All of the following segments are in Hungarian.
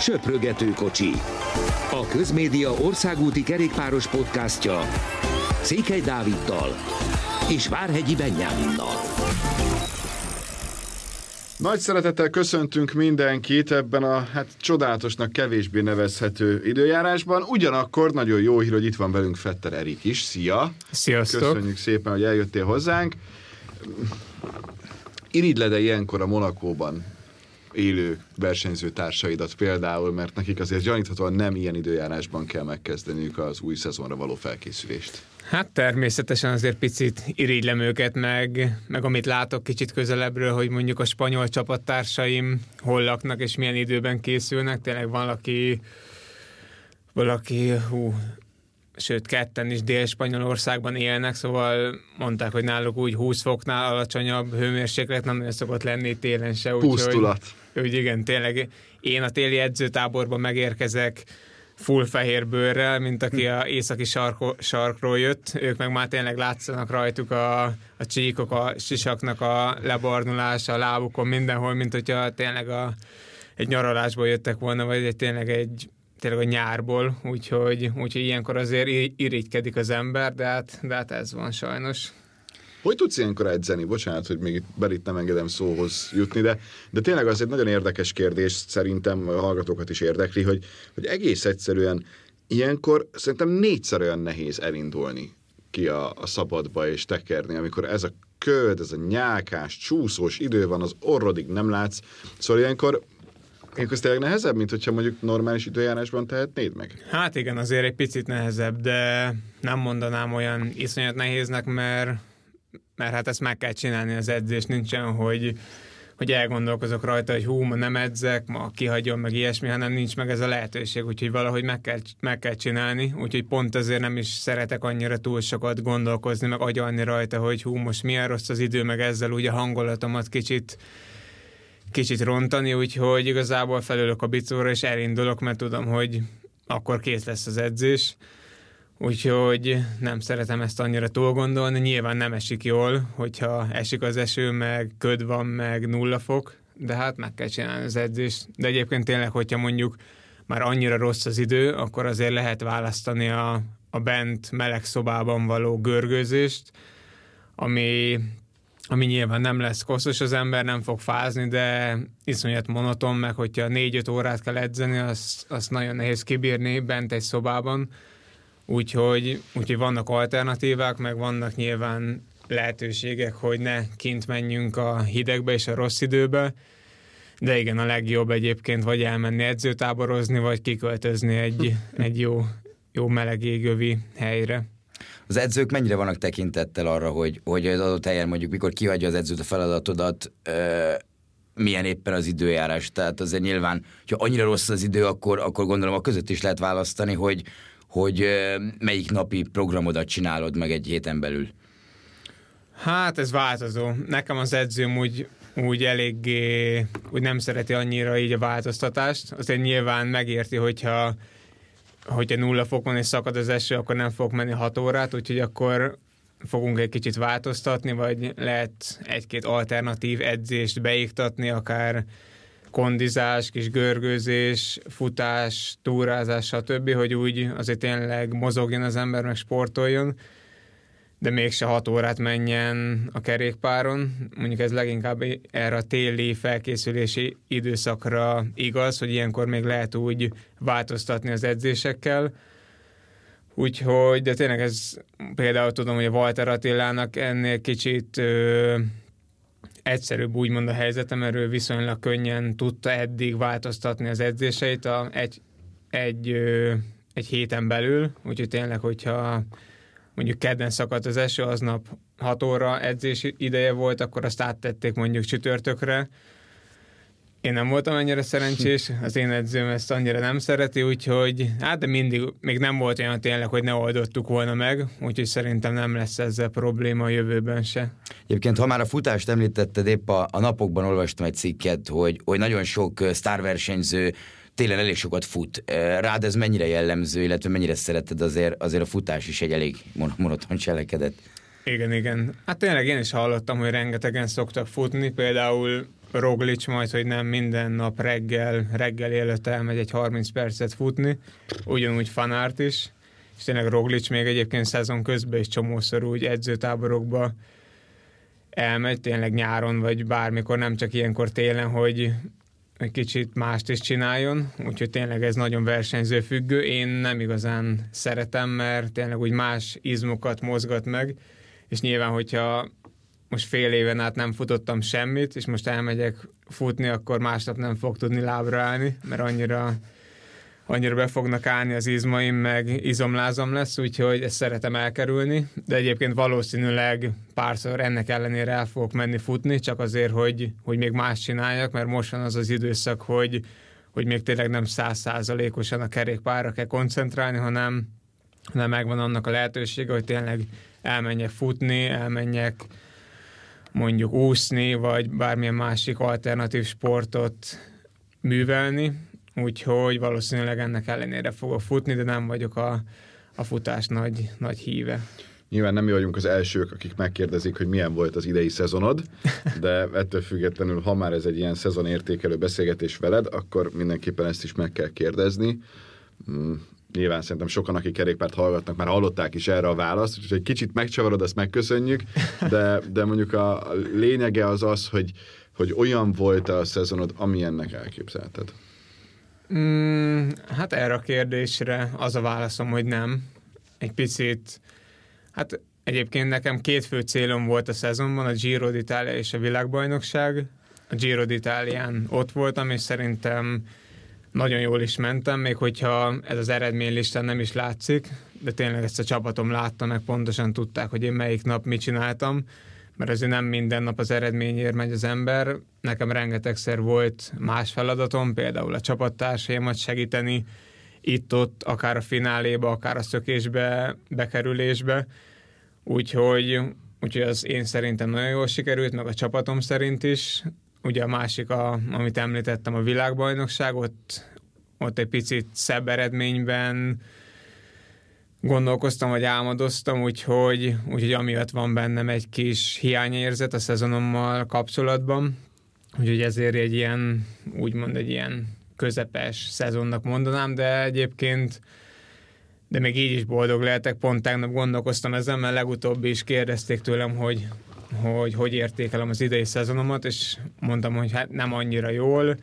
Söprögető kocsi. A Közmédia országúti kerékpáros podcastja Székely Dáviddal és Várhegyi Benyáminnal. Nagy szeretettel köszöntünk mindenkit ebben a hát csodálatosnak kevésbé nevezhető időjárásban. Ugyanakkor nagyon jó hír, hogy itt van velünk Fetter Erik is. Szia! Sziasztok! Köszönjük szépen, hogy eljöttél hozzánk. Irigyled-e ilyenkor a Monakóban élő versenyző társaidat például, mert nekik azért gyaníthatóan nem ilyen időjárásban kell megkezdeniük az új szezonra való felkészülést. Hát természetesen azért picit irigylem őket, meg, meg amit látok kicsit közelebbről, hogy mondjuk a spanyol csapattársaim hol laknak és milyen időben készülnek. Tényleg van, aki valaki, hú, sőt ketten is Dél-Spanyolországban élnek, szóval mondták, hogy náluk úgy 20 foknál alacsonyabb hőmérséklet nem nagyon szokott lenni télen se. Pusztulat. Úgy, úgy igen, tényleg én a téli edzőtáborban megérkezek full fehér bőrrel, mint aki a északi sarko, sarkról jött, ők meg már tényleg látszanak rajtuk a, a csíkok, a sisaknak a lebarnulása, a lábukon, mindenhol, mint hogyha tényleg a, egy nyaralásból jöttek volna, vagy egy, tényleg egy tényleg a nyárból, úgyhogy, úgyhogy ilyenkor azért irigykedik az ember, de hát, de hát ez van sajnos. Hogy tudsz ilyenkor edzeni? Bocsánat, hogy még itt nem engedem szóhoz jutni, de, de tényleg az egy nagyon érdekes kérdés, szerintem a hallgatókat is érdekli, hogy, hogy egész egyszerűen ilyenkor szerintem négyszer olyan nehéz elindulni ki a, a szabadba és tekerni, amikor ez a köd, ez a nyákás, csúszós idő van, az orrodig nem látsz. Szóval ilyenkor Ilyenkor tényleg nehezebb, mint hogyha mondjuk normális időjárásban tehetnéd meg? Hát igen, azért egy picit nehezebb, de nem mondanám olyan iszonyat nehéznek, mert mert hát ezt meg kell csinálni az edzés, nincsen, hogy, hogy elgondolkozok rajta, hogy hú, ma nem edzek, ma kihagyom, meg ilyesmi, hanem nincs meg ez a lehetőség, úgyhogy valahogy meg kell, meg kell csinálni, úgyhogy pont ezért nem is szeretek annyira túl sokat gondolkozni, meg agyalni rajta, hogy hú, most milyen rossz az idő, meg ezzel ugye a hangolatomat kicsit kicsit rontani, úgyhogy igazából felülök a bicóra, és elindulok, mert tudom, hogy akkor kész lesz az edzés. Úgyhogy nem szeretem ezt annyira túl gondolni. Nyilván nem esik jól, hogyha esik az eső, meg köd van, meg nulla fok, de hát meg kell csinálni az edzést. De egyébként tényleg, hogyha mondjuk már annyira rossz az idő, akkor azért lehet választani a, a bent meleg szobában való görgőzést, ami, ami nyilván nem lesz koszos, az ember nem fog fázni, de iszonyat monoton, meg hogyha négy-öt órát kell edzeni, azt, azt nagyon nehéz kibírni bent egy szobában Úgyhogy, úgyhogy vannak alternatívák, meg vannak nyilván lehetőségek, hogy ne kint menjünk a hidegbe és a rossz időbe, de igen, a legjobb egyébként vagy elmenni edzőtáborozni, vagy kiköltözni egy, egy jó, jó meleg égövi helyre. Az edzők mennyire vannak tekintettel arra, hogy, hogy az adott helyen mondjuk mikor kihagyja az edzőt a feladatodat, ö, milyen éppen az időjárás. Tehát azért nyilván, ha annyira rossz az idő, akkor, akkor gondolom a között is lehet választani, hogy, hogy melyik napi programodat csinálod meg egy héten belül? Hát ez változó. Nekem az edzőm úgy, úgy eléggé úgy nem szereti annyira így a változtatást. Azért nyilván megérti, hogyha hogyha nulla fokon és szakad az eső, akkor nem fog menni hat órát, úgyhogy akkor fogunk egy kicsit változtatni, vagy lehet egy-két alternatív edzést beiktatni, akár kondizás, kis görgőzés, futás, túrázás, stb., hogy úgy azért tényleg mozogjon az ember, meg sportoljon, de mégse hat órát menjen a kerékpáron. Mondjuk ez leginkább erre a téli felkészülési időszakra igaz, hogy ilyenkor még lehet úgy változtatni az edzésekkel, Úgyhogy, de tényleg ez például tudom, hogy a Walter Attilának ennél kicsit ö, egyszerűbb úgymond a helyzetem, ő viszonylag könnyen tudta eddig változtatni az edzéseit a, egy, egy, egy héten belül, úgyhogy tényleg, hogyha mondjuk kedden szakadt az eső, aznap 6 óra edzés ideje volt, akkor azt áttették mondjuk csütörtökre, én nem voltam annyira szerencsés, az én edzőm ezt annyira nem szereti, úgyhogy hát de mindig, még nem volt olyan tényleg, hogy ne oldottuk volna meg, úgyhogy szerintem nem lesz ezzel probléma a jövőben se. Egyébként, ha már a futást említetted, épp a, a napokban olvastam egy cikket, hogy, hogy nagyon sok sztárversenyző télen elég sokat fut. Rád ez mennyire jellemző, illetve mennyire szereted azért, azért a futás is egy elég monoton cselekedet? Igen, igen. Hát tényleg én is hallottam, hogy rengetegen szoktak futni, például Roglic majd, hogy nem minden nap reggel, reggel előtt elmegy egy 30 percet futni, ugyanúgy fanárt is, és tényleg Roglic még egyébként szezon közben is csomószor úgy edzőtáborokba elmegy, tényleg nyáron, vagy bármikor, nem csak ilyenkor télen, hogy egy kicsit mást is csináljon, úgyhogy tényleg ez nagyon versenyző függő. Én nem igazán szeretem, mert tényleg úgy más izmokat mozgat meg, és nyilván, hogyha most fél éven át nem futottam semmit, és most elmegyek futni, akkor másnap nem fog tudni lábra állni, mert annyira annyira be fognak állni az izmaim, meg izomlázom lesz, úgyhogy ezt szeretem elkerülni, de egyébként valószínűleg párszor ennek ellenére el fogok menni futni, csak azért, hogy, hogy még más csináljak, mert most van az az időszak, hogy, hogy még tényleg nem százszázalékosan a kerékpárra kell koncentrálni, hanem, hanem megvan annak a lehetősége, hogy tényleg elmenjek futni, elmenjek mondjuk úszni, vagy bármilyen másik alternatív sportot művelni, úgyhogy valószínűleg ennek ellenére fogok futni, de nem vagyok a, a futás nagy, nagy híve. Nyilván nem mi vagyunk az elsők, akik megkérdezik, hogy milyen volt az idei szezonod, de ettől függetlenül, ha már ez egy ilyen szezonértékelő beszélgetés veled, akkor mindenképpen ezt is meg kell kérdezni. Nyilván szerintem sokan, akik kerékpárt hallgatnak, már hallották is erre a választ, úgyhogy egy kicsit megcsavarod, ezt megköszönjük, de, de mondjuk a lényege az az, hogy, hogy olyan volt a szezonod, amilyennek elképzelted. Mm, hát erre a kérdésre az a válaszom, hogy nem. Egy picit, hát egyébként nekem két fő célom volt a szezonban, a Giro d'Italia és a világbajnokság. A Giro d'Italián ott voltam, és szerintem nagyon jól is mentem, még hogyha ez az eredménylistán nem is látszik, de tényleg ezt a csapatom látta, meg pontosan tudták, hogy én melyik nap mit csináltam mert azért nem minden nap az eredményért megy az ember. Nekem rengetegszer volt más feladatom, például a csapattársaimat segíteni, itt-ott, akár a fináléba, akár a szökésbe, bekerülésbe. Úgyhogy, úgyhogy az én szerintem nagyon jól sikerült, meg a csapatom szerint is. Ugye a másik, a, amit említettem, a világbajnokság, ott, ott egy picit szebb eredményben gondolkoztam, vagy álmodoztam, úgyhogy, úgyhogy amiatt van bennem egy kis hiányérzet a szezonommal kapcsolatban, úgyhogy ezért egy ilyen, úgymond egy ilyen közepes szezonnak mondanám, de egyébként de még így is boldog lehetek. Pont tegnap gondolkoztam ezen, mert legutóbb is kérdezték tőlem, hogy hogy, hogy értékelem az idei szezonomat, és mondtam, hogy hát nem annyira jól,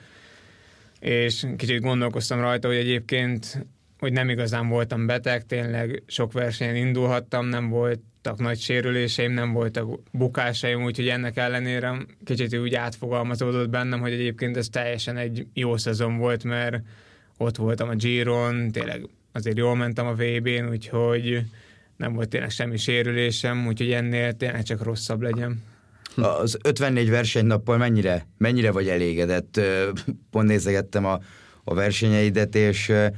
és kicsit gondolkoztam rajta, hogy egyébként hogy nem igazán voltam beteg, tényleg sok versenyen indulhattam, nem voltak nagy sérüléseim, nem voltak bukásaim, úgyhogy ennek ellenére kicsit úgy átfogalmazódott bennem, hogy egyébként ez teljesen egy jó szezon volt, mert ott voltam a Giron, tényleg azért jól mentem a VB-n, úgyhogy nem volt tényleg semmi sérülésem, úgyhogy ennél tényleg csak rosszabb legyen. Az 54 versenynappal mennyire, mennyire vagy elégedett? Pont nézegettem a, a versenyeidet, és ez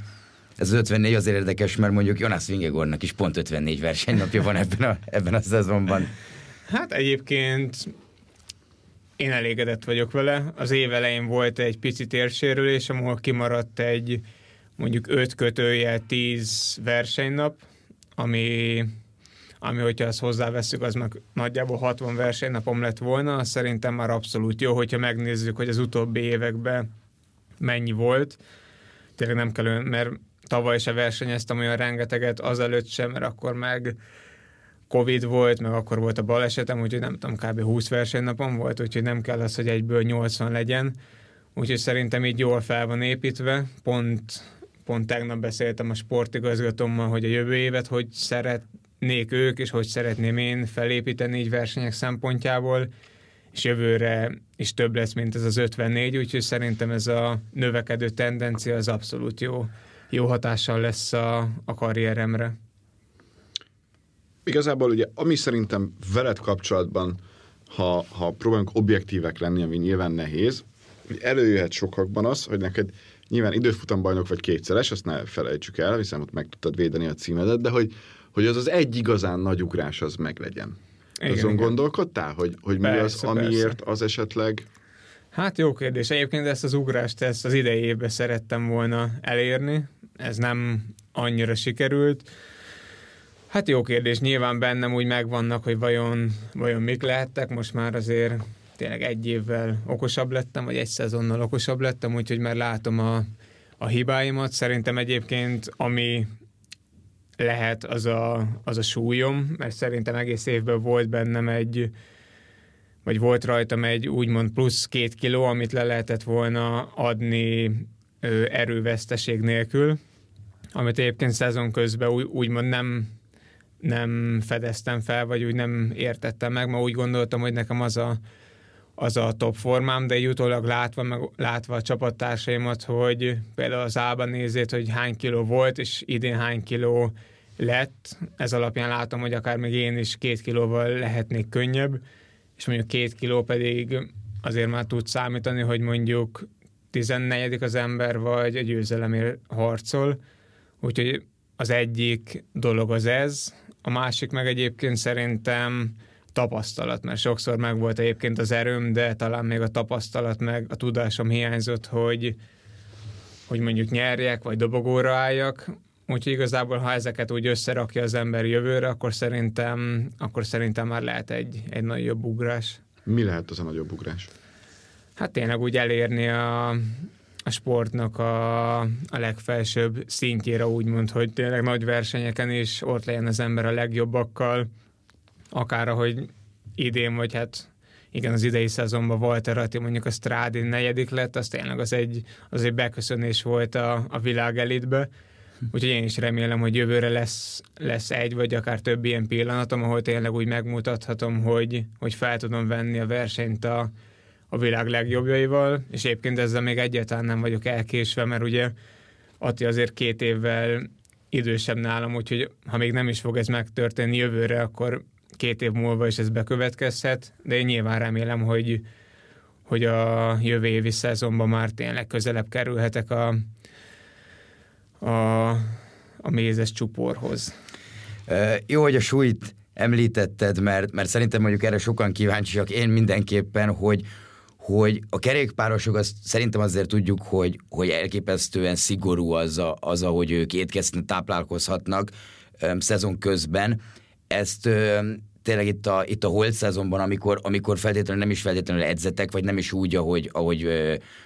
az 54 azért érdekes, mert mondjuk Jonas Vingegornak is pont 54 versenynapja van ebben a, ebben a szezonban. Hát egyébként én elégedett vagyok vele. Az év elején volt egy picit érsérülés, ahol kimaradt egy mondjuk 5 kötője 10 versenynap, ami, ami hogyha ezt hozzáveszünk, az meg nagyjából 60 versenynapom lett volna, szerintem már abszolút jó, hogyha megnézzük, hogy az utóbbi években mennyi volt. Tényleg nem kell, mert tavaly se versenyeztem olyan rengeteget, azelőtt sem, mert akkor meg Covid volt, meg akkor volt a balesetem, úgyhogy nem tudom, kb. 20 versenynapom volt, úgyhogy nem kell az, hogy egyből 80 legyen. Úgyhogy szerintem így jól fel van építve. Pont, pont tegnap beszéltem a sportigazgatómmal, hogy a jövő évet hogy szeretnék ők, és hogy szeretném én felépíteni így versenyek szempontjából, és jövőre is több lesz, mint ez az 54, úgyhogy szerintem ez a növekedő tendencia az abszolút jó jó hatással lesz a, a karrieremre. Igazából ugye, ami szerintem veled kapcsolatban, ha, ha próbálunk objektívek lenni, ami nyilván nehéz, előjöhet sokakban az, hogy neked nyilván időfutambajnok vagy kétszeres, azt ne felejtsük el, hiszen ott meg tudtad védeni a címedet, de hogy, hogy az az egy igazán nagy ugrás az meglegyen. Igen, Azon igen. gondolkodtál, hogy, hogy persze, mi az, amiért persze. az esetleg Hát jó kérdés. Egyébként ezt az ugrást ezt az idei évben szerettem volna elérni. Ez nem annyira sikerült. Hát jó kérdés. Nyilván bennem úgy megvannak, hogy vajon, vajon mik lehettek. Most már azért tényleg egy évvel okosabb lettem, vagy egy szezonnal okosabb lettem, úgyhogy már látom a, a hibáimat. Szerintem egyébként, ami lehet, az a, az a súlyom, mert szerintem egész évben volt bennem egy, vagy volt rajtam egy úgymond plusz két kiló, amit le lehetett volna adni ö, erőveszteség nélkül, amit egyébként szezon közben úgy, úgymond nem, nem fedeztem fel, vagy úgy nem értettem meg, ma úgy gondoltam, hogy nekem az a, az a top formám, de egy utólag látva, meg látva a csapattársaimat, hogy például az Ában nézét, hogy hány kiló volt, és idén hány kiló lett, ez alapján látom, hogy akár még én is két kilóval lehetnék könnyebb, és mondjuk két kiló pedig azért már tud számítani, hogy mondjuk 14 az ember, vagy egy győzelemért harcol, úgyhogy az egyik dolog az ez, a másik meg egyébként szerintem tapasztalat, mert sokszor meg volt egyébként az erőm, de talán még a tapasztalat meg a tudásom hiányzott, hogy, hogy mondjuk nyerjek, vagy dobogóra álljak, Úgyhogy igazából, ha ezeket úgy összerakja az ember jövőre, akkor szerintem, akkor szerintem már lehet egy, egy nagyobb ugrás. Mi lehet az a nagyobb ugrás? Hát tényleg úgy elérni a, a sportnak a, a legfelsőbb szintjére, úgymond, hogy tényleg nagy versenyeken is ott legyen az ember a legjobbakkal, akár ahogy idén, vagy hát igen, az idei szezonban volt Rati mondjuk a Strádi negyedik lett, az tényleg az egy, az egy beköszönés volt a, a világ elitbe, Úgyhogy én is remélem, hogy jövőre lesz, lesz egy vagy akár több ilyen pillanatom, ahol tényleg úgy megmutathatom, hogy, hogy fel tudom venni a versenyt a, a világ legjobbjaival, és egyébként ezzel még egyáltalán nem vagyok elkésve, mert ugye Ati azért két évvel idősebb nálam, úgyhogy ha még nem is fog ez megtörténni jövőre, akkor két év múlva is ez bekövetkezhet, de én nyilván remélem, hogy, hogy a jövő évi szezonban már tényleg közelebb kerülhetek a, a, a mézes csuporhoz. E, jó, hogy a súlyt említetted, mert, mert szerintem mondjuk erre sokan kíváncsiak, én mindenképpen, hogy, hogy a kerékpárosok azt szerintem azért tudjuk, hogy, hogy elképesztően szigorú az, a, az ahogy ők étkezni, táplálkozhatnak szezon közben. Ezt tényleg itt a, itt a holt szezonban, amikor, amikor feltétlenül nem is feltétlenül edzetek, vagy nem is úgy, ahogy, ahogy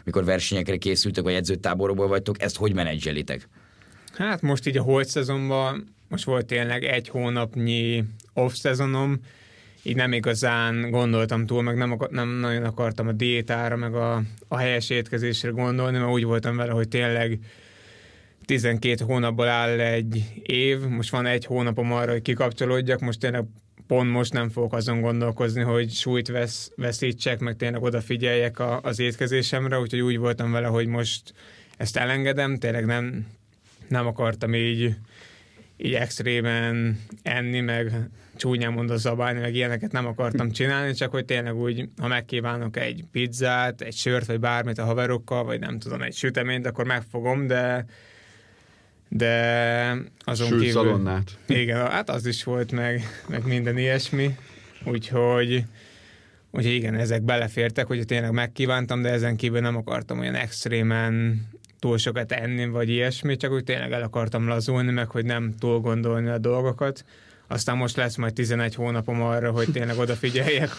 mikor versenyekre készültek, vagy edzőtáborokból vagytok, ezt hogy menedzselitek? Hát most így a holt szezonban, most volt tényleg egy hónapnyi off-szezonom, így nem igazán gondoltam túl, meg nem, nem nagyon akartam a diétára, meg a, a helyes étkezésre gondolni, mert úgy voltam vele, hogy tényleg 12 hónapból áll egy év, most van egy hónapom arra, hogy kikapcsolódjak, most tényleg pont most nem fogok azon gondolkozni, hogy súlyt vesz, veszítsek, meg tényleg odafigyeljek a, az étkezésemre, úgyhogy úgy voltam vele, hogy most ezt elengedem, tényleg nem, nem akartam így, így extrémen enni, meg csúnyán mondva zabálni, meg ilyeneket nem akartam csinálni, csak hogy tényleg úgy, ha megkívánok egy pizzát, egy sört, vagy bármit a haverokkal, vagy nem tudom, egy süteményt, akkor megfogom, de de azon Sült kívül... szalonnát. Igen, hát az is volt meg, meg minden ilyesmi, úgyhogy Úgyhogy igen, ezek belefértek, hogy tényleg megkívántam, de ezen kívül nem akartam olyan extrémen túl sokat enni, vagy ilyesmi, csak úgy tényleg el akartam lazulni, meg hogy nem túl gondolni a dolgokat. Aztán most lesz majd 11 hónapom arra, hogy tényleg odafigyeljek.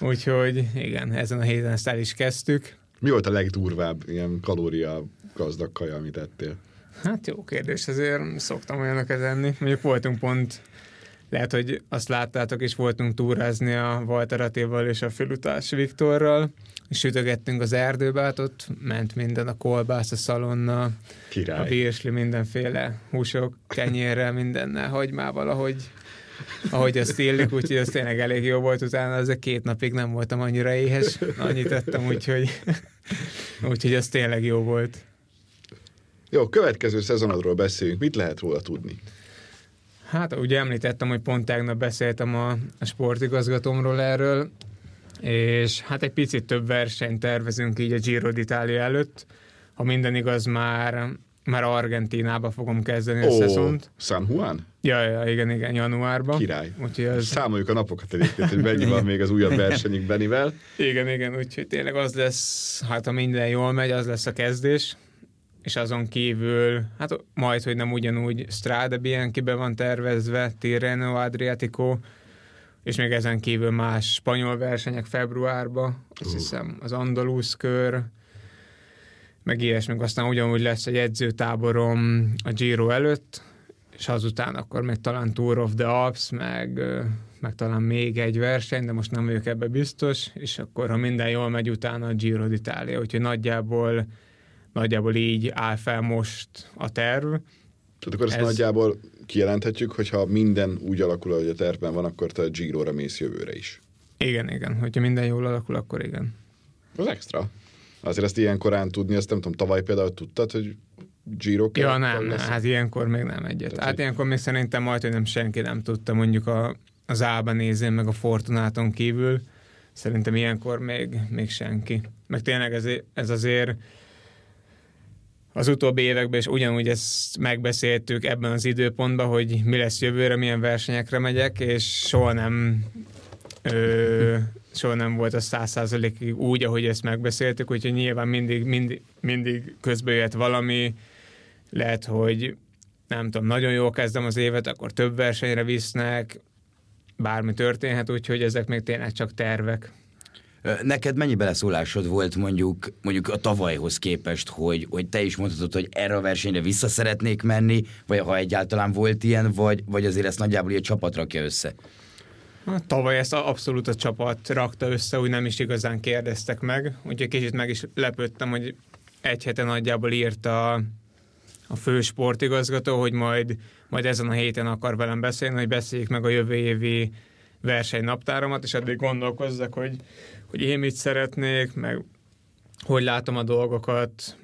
Úgyhogy igen, ezen a héten ezt el is kezdtük. Mi volt a legdurvább ilyen kalória gazdag kaja, amit ettél? Hát jó kérdés, azért szoktam olyanokat enni. Mondjuk voltunk pont lehet, hogy azt láttátok, és voltunk túrázni a Walter Attéval és a Fülutás Viktorral, és sütögettünk az erdőbe, hát ott ment minden, a kolbász, a szalonna, Király. a virsli, mindenféle húsok, kenyérrel, mindennel, hagymával, ahogy, ahogy azt illik, úgyhogy az tényleg elég jó volt, utána az két napig nem voltam annyira éhes, annyit tettem, úgyhogy, úgyhogy az tényleg jó volt. Jó, következő szezonodról beszéljünk. Mit lehet róla tudni? Hát ugye említettem, hogy pont tegnap beszéltem a, a sportigazgatómról erről, és hát egy picit több versenyt tervezünk így a Giro d'Italia előtt. Ha minden igaz, már, már Argentinába fogom kezdeni oh, a szezont. San Juan? Ja, ja, igen, igen, januárban. Király. Úgyhogy az... Számoljuk a napokat egyébként, hogy mennyi van még az újabb versenyük Benivel. Igen, igen, úgyhogy tényleg az lesz, hát ha minden jól megy, az lesz a kezdés és azon kívül, hát majd, hogy nem ugyanúgy Strade Bianchi be van tervezve, Tirreno Adriatico, és még ezen kívül más spanyol versenyek februárban, azt hiszem az Andalusz kör, meg ilyesmi, aztán ugyanúgy lesz egy edzőtáborom a Giro előtt, és azután akkor még talán Tour of the Alps, meg, meg talán még egy verseny, de most nem vagyok ebbe biztos, és akkor, ha minden jól megy, utána a Giro d'Italia, úgyhogy nagyjából, nagyjából így áll fel most a terv. Tehát akkor ezt Ez... nagyjából kijelenthetjük, hogy ha minden úgy alakul, ahogy a tervben van, akkor te a Giro-ra mész jövőre is. Igen, igen. Hogyha minden jól alakul, akkor igen. Az extra. Azért ezt ilyen korán tudni, ezt nem tudom, tavaly például tudtad, hogy Giro Ja, nem, nem, hát ilyenkor még nem egyet. Tehát, hát ilyenkor még szerintem majd, hogy nem senki nem tudta, mondjuk a, az Ába nézén, meg a Fortunáton kívül. Szerintem ilyenkor még, még senki. Meg tényleg ez, ez azért az utóbbi években is ugyanúgy ezt megbeszéltük ebben az időpontban, hogy mi lesz jövőre, milyen versenyekre megyek, és soha nem ö, soha nem volt a száz százalékig úgy, ahogy ezt megbeszéltük, úgyhogy nyilván mindig, mindig, mindig közbe jött valami, lehet, hogy nem tudom, nagyon jól kezdem az évet, akkor több versenyre visznek, bármi történhet, úgyhogy ezek még tényleg csak tervek. Neked mennyi beleszólásod volt mondjuk, mondjuk a tavalyhoz képest, hogy, hogy te is mondhatod, hogy erre a versenyre vissza szeretnék menni, vagy ha egyáltalán volt ilyen, vagy, vagy azért ezt nagyjából egy csapat rakja össze? Hát, tavaly ezt abszolút a csapat rakta össze, úgy nem is igazán kérdeztek meg, úgyhogy kicsit meg is lepődtem, hogy egy hete nagyjából írt a, a fő sportigazgató, hogy majd, majd ezen a héten akar velem beszélni, hogy beszéljük meg a jövő évi versenynaptáromat, és addig gondolkozzak, hogy, hogy én mit szeretnék, meg hogy látom a dolgokat,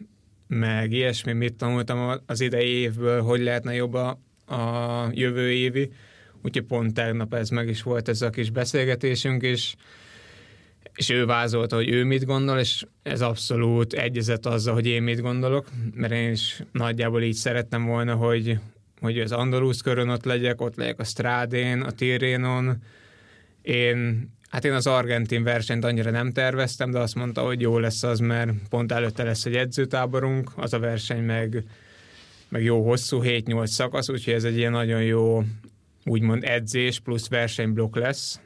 meg ilyesmi, mit tanultam az idei évből, hogy lehetne jobb a, a jövő évi. Úgyhogy pont tegnap ez meg is volt ez a kis beszélgetésünk, és, és ő vázolta, hogy ő mit gondol, és ez abszolút egyezett azzal, hogy én mit gondolok, mert én is nagyjából így szerettem volna, hogy, hogy az Andalusz körön ott legyek, ott legyek a Strádén, a Tirénon. Én Hát én az argentin versenyt annyira nem terveztem, de azt mondta, hogy jó lesz az, mert pont előtte lesz egy edzőtáborunk, az a verseny meg, meg jó hosszú, 7-8 szakasz, úgyhogy ez egy ilyen nagyon jó úgymond edzés plusz versenyblokk lesz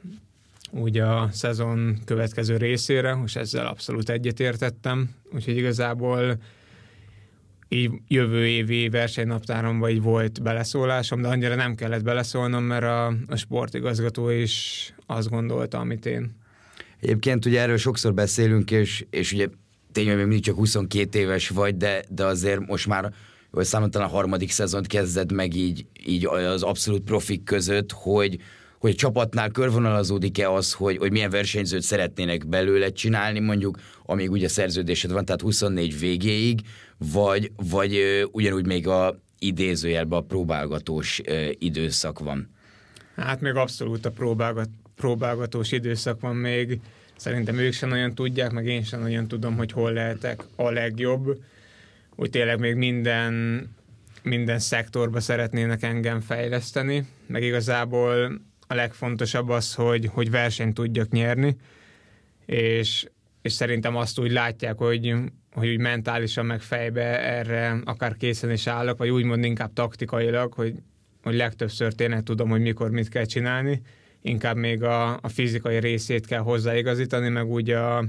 úgy a szezon következő részére, és ezzel abszolút egyetértettem, úgyhogy igazából így jövő évi versenynaptáromban így volt beleszólásom, de annyira nem kellett beleszólnom, mert a, a sportigazgató is azt gondolta, amit én. Egyébként ugye erről sokszor beszélünk, és, és ugye tényleg még mindig csak 22 éves vagy, de, de azért most már hogy számomra a harmadik szezont kezded meg így, így az abszolút profik között, hogy, hogy a csapatnál körvonalazódik-e az, hogy, hogy milyen versenyzőt szeretnének belőle csinálni, mondjuk, amíg ugye szerződésed van, tehát 24 végéig, vagy, vagy ö, ugyanúgy még a idézőjelben a próbálgatós ö, időszak van? Hát még abszolút a próbálgat, próbálgatós időszak van még. Szerintem ők sem nagyon tudják, meg én sem nagyon tudom, hogy hol lehetek a legjobb. Úgy tényleg még minden, minden szektorba szeretnének engem fejleszteni, meg igazából a legfontosabb az, hogy, hogy versenyt tudjak nyerni, és, és szerintem azt úgy látják, hogy, hogy úgy mentálisan meg fejbe erre akár készen is állok, vagy úgymond inkább taktikailag, hogy, hogy legtöbbször tényleg tudom, hogy mikor mit kell csinálni, inkább még a, a fizikai részét kell hozzáigazítani, meg úgy a,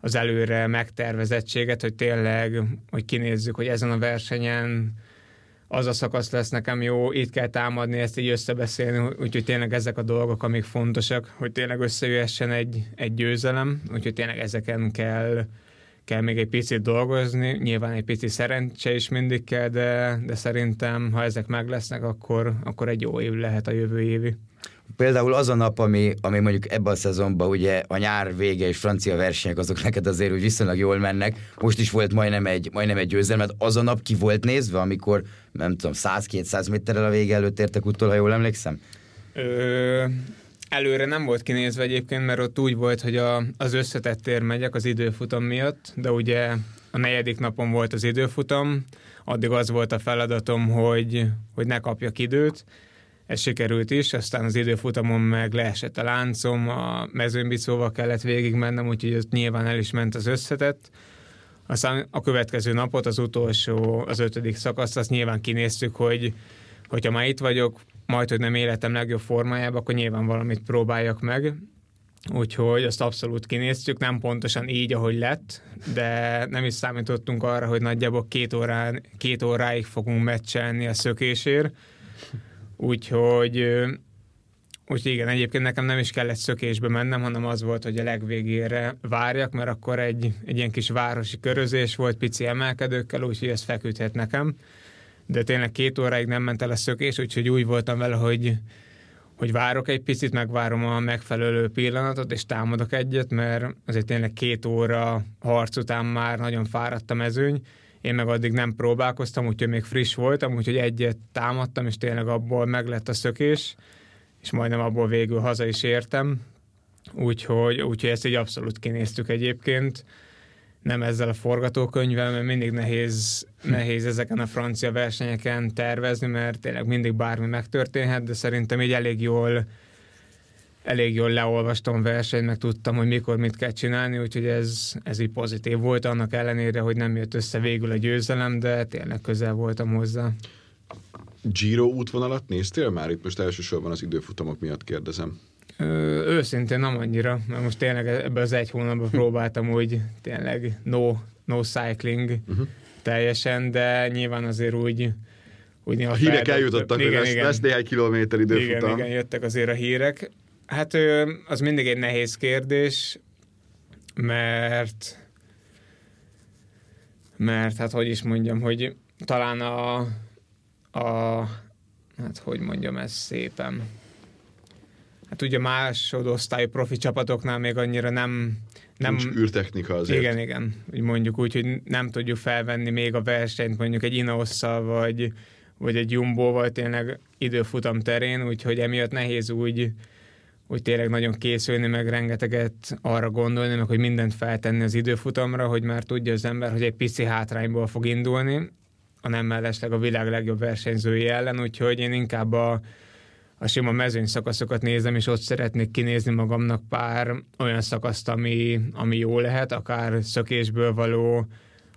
az előre megtervezettséget, hogy tényleg, hogy kinézzük, hogy ezen a versenyen az a szakasz lesz nekem jó, itt kell támadni, ezt így összebeszélni, úgyhogy tényleg ezek a dolgok, amik fontosak, hogy tényleg összejöhessen egy, egy győzelem, úgyhogy tényleg ezeken kell, kell még egy picit dolgozni, nyilván egy pici szerencse is mindig kell, de, de szerintem, ha ezek meg lesznek, akkor, akkor egy jó év lehet a jövő évi. Például az a nap, ami, ami mondjuk ebben a szezonban ugye a nyár vége és francia versenyek, azok neked azért úgy viszonylag jól mennek. Most is volt majdnem egy, majdnem egy győzelmet. Az a nap ki volt nézve, amikor nem tudom, 100-200 méterrel a vége előtt értek utol, ha jól emlékszem? Ö, előre nem volt kinézve egyébként, mert ott úgy volt, hogy a, az összetett tér megyek az időfutam miatt, de ugye a negyedik napon volt az időfutam, addig az volt a feladatom, hogy, hogy ne kapjak időt, ez sikerült is, aztán az időfutamon meg leesett a láncom, a mezőnybicóval kellett végigmennem, úgyhogy ott nyilván el is ment az összetett. Aztán a következő napot, az utolsó, az ötödik szakasz, azt nyilván kinéztük, hogy hogyha már itt vagyok, majd, hogy nem életem legjobb formájában, akkor nyilván valamit próbáljak meg. Úgyhogy azt abszolút kinéztük, nem pontosan így, ahogy lett, de nem is számítottunk arra, hogy nagyjából két, órán, két óráig fogunk meccselni a szökésért. Úgyhogy Úgyhogy igen, egyébként nekem nem is kellett szökésbe mennem, hanem az volt, hogy a legvégére várjak, mert akkor egy, egy ilyen kis városi körözés volt pici emelkedőkkel, úgyhogy ez feküdhet nekem. De tényleg két óráig nem ment el a szökés, úgyhogy úgy voltam vele, hogy, hogy várok egy picit, megvárom a megfelelő pillanatot, és támadok egyet, mert azért tényleg két óra harc után már nagyon fáradt a mezőny, én meg addig nem próbálkoztam, úgyhogy még friss voltam, úgyhogy egyet támadtam, és tényleg abból meglett a szökés, és majdnem abból végül haza is értem, úgyhogy, úgyhogy ezt így abszolút kinéztük egyébként, nem ezzel a forgatókönyvvel, mert mindig nehéz, nehéz ezeken a francia versenyeken tervezni, mert tényleg mindig bármi megtörténhet, de szerintem így elég jól elég jól leolvastam versenyt, meg tudtam, hogy mikor mit kell csinálni, úgyhogy ez, ez így pozitív volt, annak ellenére, hogy nem jött össze végül a győzelem, de tényleg közel voltam hozzá. Giro útvonalat néztél már? Itt most elsősorban az időfutamok miatt kérdezem. Ö, őszintén nem annyira, mert most tényleg ebbe az egy hónapban próbáltam úgy tényleg no, no cycling uh-huh. teljesen, de nyilván azért úgy, úgy a hírek eljutottak, igen, hogy igen. lesz néhány kilométer időfutam. Igen, igen, jöttek azért a hírek. Hát az mindig egy nehéz kérdés, mert mert hát hogy is mondjam, hogy talán a, a hát hogy mondjam ezt szépen, hát ugye másodosztályú profi csapatoknál még annyira nem... nem Nincs űrtechnika azért. Igen, igen. Úgy mondjuk úgy, hogy nem tudjuk felvenni még a versenyt mondjuk egy Ineosszal, vagy, vagy egy Jumbo-val tényleg időfutam terén, úgyhogy emiatt nehéz úgy, úgy tényleg nagyon készülni, meg rengeteget arra gondolni, meg hogy mindent feltenni az időfutamra, hogy már tudja az ember, hogy egy pici hátrányból fog indulni, a nem mellesleg a világ legjobb versenyzői ellen, úgyhogy én inkább a, a sima mezőny szakaszokat nézem, és ott szeretnék kinézni magamnak pár olyan szakaszt, ami, ami jó lehet, akár szökésből való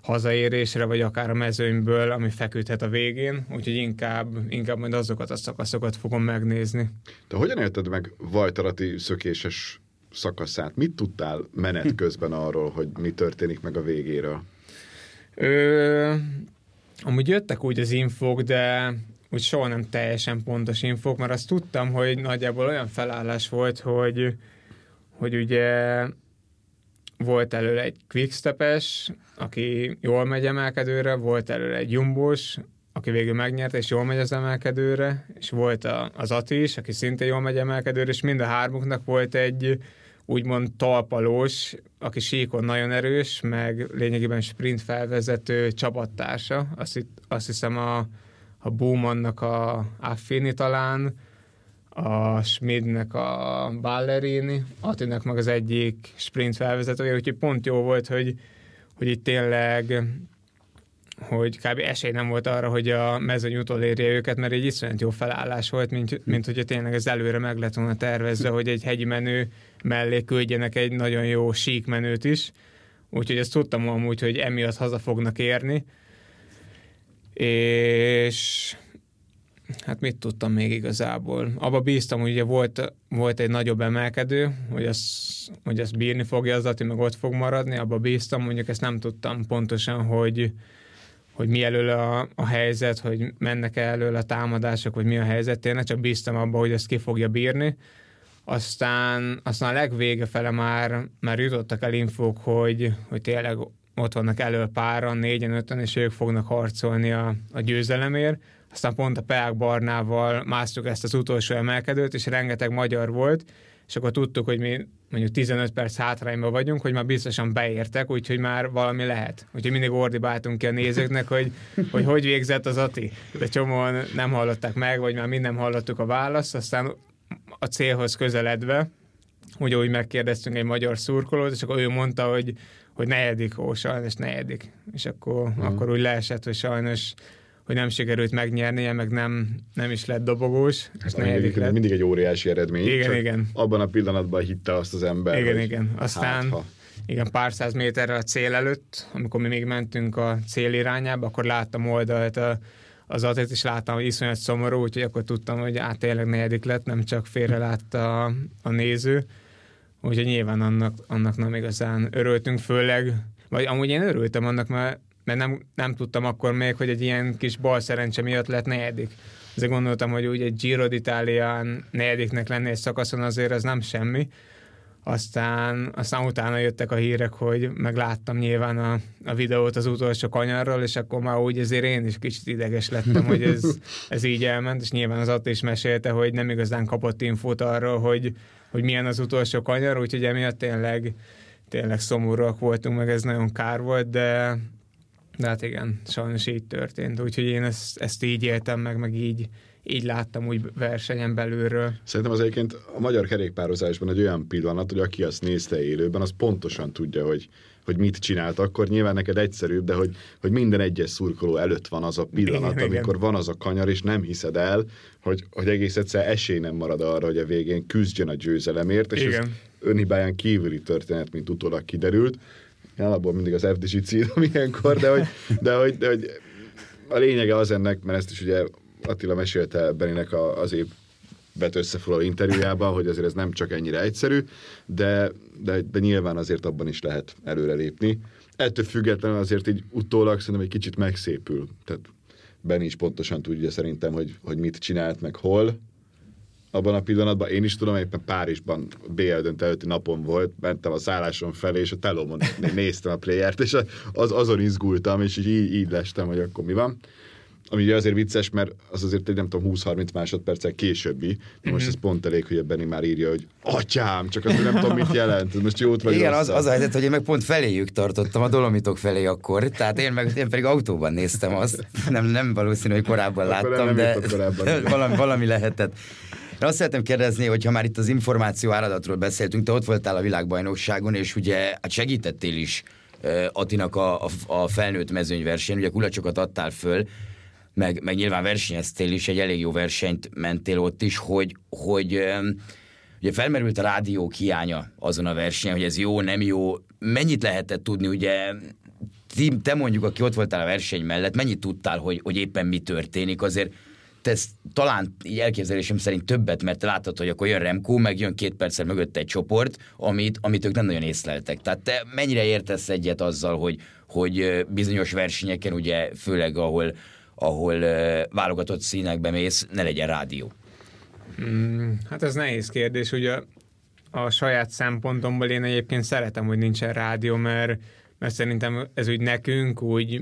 hazaérésre, vagy akár a mezőnyből, ami feküdhet a végén, úgyhogy inkább, inkább majd azokat a szakaszokat fogom megnézni. Te hogyan érted meg Vajtarati szökéses szakaszát? Mit tudtál menet közben arról, hogy mi történik meg a végéről? Ö, amúgy jöttek úgy az infók, de úgy soha nem teljesen pontos infók, mert azt tudtam, hogy nagyjából olyan felállás volt, hogy, hogy ugye volt előle egy quickstepes, aki jól megy emelkedőre, volt előle egy jumbos, aki végül megnyerte, és jól megy az emelkedőre, és volt a, az Ati is, aki szintén jól megy emelkedőre, és mind a hármuknak volt egy úgymond talpalós, aki síkon nagyon erős, meg lényegében sprint felvezető csapattársa. Azt, azt hiszem a, a Bowmannak a Affini talán, a Schmidnek a Ballerini, Attinek meg az egyik sprint felvezetője, úgyhogy pont jó volt, hogy, hogy itt tényleg hogy kb. esély nem volt arra, hogy a mezőny utolérje őket, mert egy iszonyat jó felállás volt, mint, mint hogyha tényleg ez előre meg lett volna tervezve, hogy egy hegyi menő mellé küldjenek egy nagyon jó sík menőt is. Úgyhogy ezt tudtam amúgy, hogy emiatt haza fognak érni. És hát mit tudtam még igazából? Abba bíztam, hogy ugye volt, volt egy nagyobb emelkedő, hogy azt, hogy azt bírni fogja az Ati, meg ott fog maradni, abba bíztam, mondjuk ezt nem tudtam pontosan, hogy, hogy mi elől a, a helyzet, hogy mennek -e elől a támadások, vagy mi a helyzet, tényleg csak bíztam abba, hogy ezt ki fogja bírni. Aztán, aztán a legvége fele már, már jutottak el infók, hogy, hogy tényleg ott vannak elő páran, négyen, öten, és ők fognak harcolni a, a győzelemért. Aztán pont a Peák Barnával másztuk ezt az utolsó emelkedőt, és rengeteg magyar volt, és akkor tudtuk, hogy mi mondjuk 15 perc hátrányban vagyunk, hogy már biztosan beértek, úgyhogy már valami lehet. Úgyhogy mindig ordibáltunk ki a nézőknek, hogy hogy, hogy végzett az Ati. De csomóan nem hallották meg, vagy már mind nem hallottuk a választ, aztán a célhoz közeledve, ugye úgy megkérdeztünk egy magyar szurkolót, és akkor ő mondta, hogy, hogy negyedik, ó, sajnos negyedik. És akkor, uh-huh. akkor úgy leesett, hogy sajnos hogy nem sikerült megnyernie, meg nem, nem is lett dobogós. Ez mindig, lett. mindig egy óriási eredmény. Igen, csak igen. Abban a pillanatban hitte azt az ember. Igen, igen. Aztán hát, igen, pár száz méterre a cél előtt, amikor mi még mentünk a cél irányába, akkor láttam oldalt a, az atlet is láttam, hogy iszonyat szomorú, úgyhogy akkor tudtam, hogy át tényleg negyedik lett, nem csak félre látta a, a néző. Úgyhogy nyilván annak, annak nem igazán örültünk, főleg, vagy amúgy én örültem annak, mert, mert nem, nem tudtam akkor még, hogy egy ilyen kis bal szerencse miatt lett negyedik. Azért gondoltam, hogy úgy egy Giro d'Italián negyediknek lenni egy szakaszon azért az nem semmi. Aztán, aztán utána jöttek a hírek, hogy megláttam nyilván a, a videót az utolsó kanyarról, és akkor már úgy azért én is kicsit ideges lettem, hogy ez, ez így elment, és nyilván az Atta is mesélte, hogy nem igazán kapott infót arról, hogy, hogy milyen az utolsó kanyar, úgyhogy emiatt tényleg, tényleg szomorúak voltunk, meg ez nagyon kár volt, de, de hát igen, sajnos így történt. Úgyhogy én ezt, ezt így éltem meg, meg így, így láttam úgy versenyen belülről. Szerintem az egyébként a magyar kerékpározásban egy olyan pillanat, hogy aki azt nézte élőben, az pontosan tudja, hogy, hogy mit csinált akkor. Nyilván neked egyszerűbb, de hogy, hogy minden egyes szurkoló előtt van az a pillanat, igen, amikor igen. van az a kanyar, és nem hiszed el, hogy, hogy egész egyszer esély nem marad arra, hogy a végén küzdjön a győzelemért, és igen. ez önhibáján kívüli történet, mint utólag kiderült. Alapból mindig az FDG cíl, ilyenkor, de hogy, de hogy, de hogy a lényege az ennek, mert ezt is ugye Attila mesélte Beninek az év bet összefoglaló interjújában, hogy azért ez nem csak ennyire egyszerű, de, de, de nyilván azért abban is lehet előrelépni. Ettől függetlenül azért így utólag szerintem egy kicsit megszépül. Tehát Benni is pontosan tudja szerintem, hogy, hogy mit csinált, meg hol, abban a pillanatban. Én is tudom, éppen Párizsban BL dönt előtti napon volt, mentem a szálláson felé, és a telomon néztem a playert, és az, azon izgultam, és így, így lestem, hogy akkor mi van ami ugye azért vicces, mert az azért egy nem tudom 20-30 másodperccel későbbi, de most mm-hmm. ez pont elég, hogy Benni már írja, hogy atyám, csak azt nem tudom, mit jelent, most jót vagy Igen, az, az a helyzet, hogy én meg pont feléjük tartottam, a Dolomitok felé akkor, tehát én meg én pedig autóban néztem azt, nem, nem valószínű, hogy korábban láttam, de korábban. valami, valami lehetett. Én azt szeretném kérdezni, hogy ha már itt az információ áradatról beszéltünk, te ott voltál a világbajnokságon, és ugye hát segítettél is Atinak a, a, a felnőtt mezőnyversenyen, ugye kulacsokat adtál föl, meg, meg nyilván versenyeztél is, egy elég jó versenyt mentél ott is, hogy, hogy ugye felmerült a rádió hiánya azon a versenyen, hogy ez jó, nem jó, mennyit lehetett tudni, ugye te mondjuk, aki ott voltál a verseny mellett, mennyit tudtál, hogy, hogy éppen mi történik, azért te talán így elképzelésem szerint többet, mert te láttad, hogy akkor jön Remco, meg jön két perccel mögött egy csoport, amit, amit ők nem nagyon észleltek. Tehát te mennyire értesz egyet azzal, hogy, hogy bizonyos versenyeken, ugye főleg ahol ahol válogatott színekbe mész, ne legyen rádió? Mm, hát ez nehéz kérdés, ugye a saját szempontomból én egyébként szeretem, hogy nincsen rádió, mert, mert szerintem ez úgy nekünk, úgy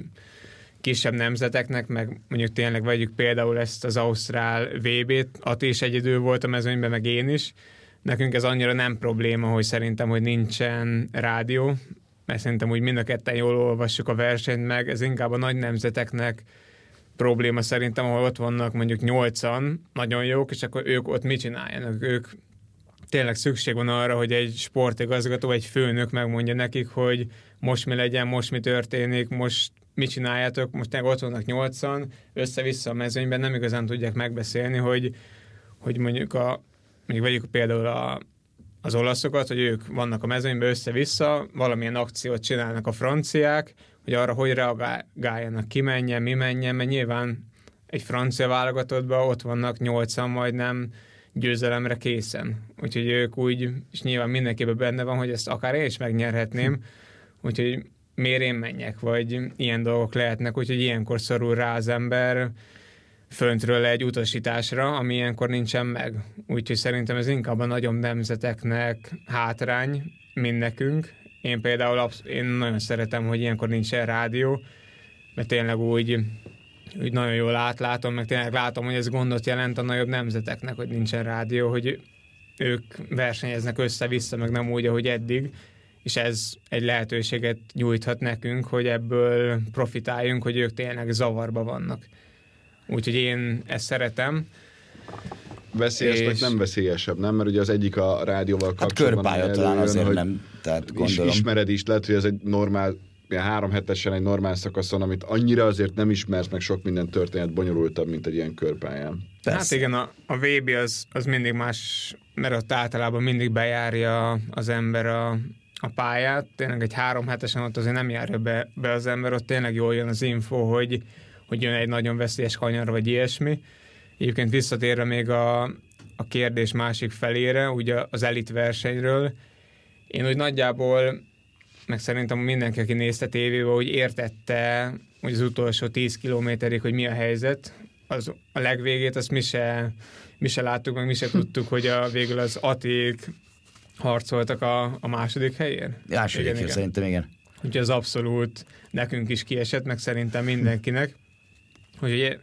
kisebb nemzeteknek, meg mondjuk tényleg vegyük például ezt az Ausztrál VB-t, Ati is egyedül volt a mezőnyben, meg én is. Nekünk ez annyira nem probléma, hogy szerintem, hogy nincsen rádió, mert szerintem úgy mind a ketten jól olvassuk a versenyt meg, ez inkább a nagy nemzeteknek probléma szerintem, ahol ott vannak mondjuk nyolcan, nagyon jók, és akkor ők ott mit csináljanak? Ők tényleg szükség van arra, hogy egy sportigazgató, egy főnök megmondja nekik, hogy most mi legyen, most mi történik, most mit csináljátok, most tényleg ott vannak nyolcan, össze-vissza a mezőnyben, nem igazán tudják megbeszélni, hogy, hogy mondjuk a, mondjuk vegyük például a, az olaszokat, hogy ők vannak a mezőnyben össze-vissza, valamilyen akciót csinálnak a franciák, hogy arra hogy reagáljanak, ki menjen, mi menjen, mert nyilván egy francia válogatottban ott vannak nyolcan majdnem győzelemre készen. Úgyhogy ők úgy, és nyilván mindenkiben benne van, hogy ezt akár én is megnyerhetném, úgyhogy miért én menjek, vagy ilyen dolgok lehetnek, úgyhogy ilyenkor szorul rá az ember föntről egy utasításra, ami ilyenkor nincsen meg. Úgyhogy szerintem ez inkább a nagyobb nemzeteknek hátrány, mint nekünk, én például absz- én nagyon szeretem, hogy ilyenkor nincsen rádió, mert tényleg úgy, úgy nagyon jól átlátom, meg tényleg látom, hogy ez gondot jelent a nagyobb nemzeteknek, hogy nincsen rádió, hogy ők versenyeznek össze-vissza, meg nem úgy, ahogy eddig, és ez egy lehetőséget nyújthat nekünk, hogy ebből profitáljunk, hogy ők tényleg zavarba vannak. Úgyhogy én ezt szeretem. Veszélyes, és... nem veszélyesebb, nem? Mert ugye az egyik a rádióval hát kapcsolatban. Hát körpálya talán azért hogy nem, tehát gondolom. Is, ismered is, lehet, hogy ez egy normál ilyen három hetesen egy normál szakaszon, amit annyira azért nem ismersz, meg sok minden történet bonyolultabb, mint egy ilyen körpályán. Persze. Hát igen, a, a VB az, az mindig más, mert ott általában mindig bejárja az ember a, a pályát. Tényleg egy három hetesen ott azért nem járja be, be az ember, ott tényleg jól jön az info, hogy hogy jön egy nagyon veszélyes kanyar, vagy ilyesmi. Egyébként visszatérve még a, a kérdés másik felére, ugye az elit versenyről, én úgy nagyjából, meg szerintem mindenki, aki nézte tévébe, hogy értette, hogy az utolsó 10 kilométerig, hogy mi a helyzet, az, a legvégét azt mi se, mi se láttuk, meg mi se tudtuk, hogy a, végül az Aték harcoltak a, a második helyén. Második, igen, igen. szerintem igen. Úgyhogy az abszolút nekünk is kiesett, meg szerintem mindenkinek. Úgyhogy,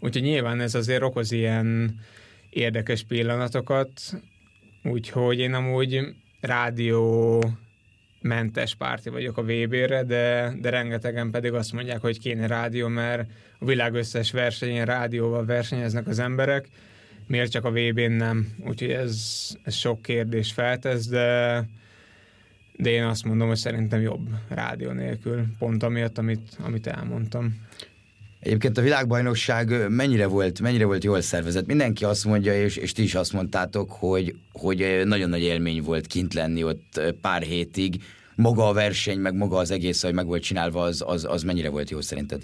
úgyhogy nyilván ez azért okoz ilyen érdekes pillanatokat, úgyhogy én amúgy rádió mentes párti vagyok a VB-re, de, de rengetegen pedig azt mondják, hogy kéne rádió, mert a világ összes versenyén rádióval versenyeznek az emberek, miért csak a VB-n nem? Úgyhogy ez, ez sok kérdés feltesz, de, de én azt mondom, hogy szerintem jobb rádió nélkül, pont amiatt, amit, amit elmondtam. Egyébként a világbajnokság mennyire volt, mennyire volt jól szervezett? Mindenki azt mondja, és, és ti is azt mondtátok, hogy, hogy nagyon nagy élmény volt kint lenni ott pár hétig. Maga a verseny, meg maga az egész, hogy meg volt csinálva, az, az, az mennyire volt jó szerinted?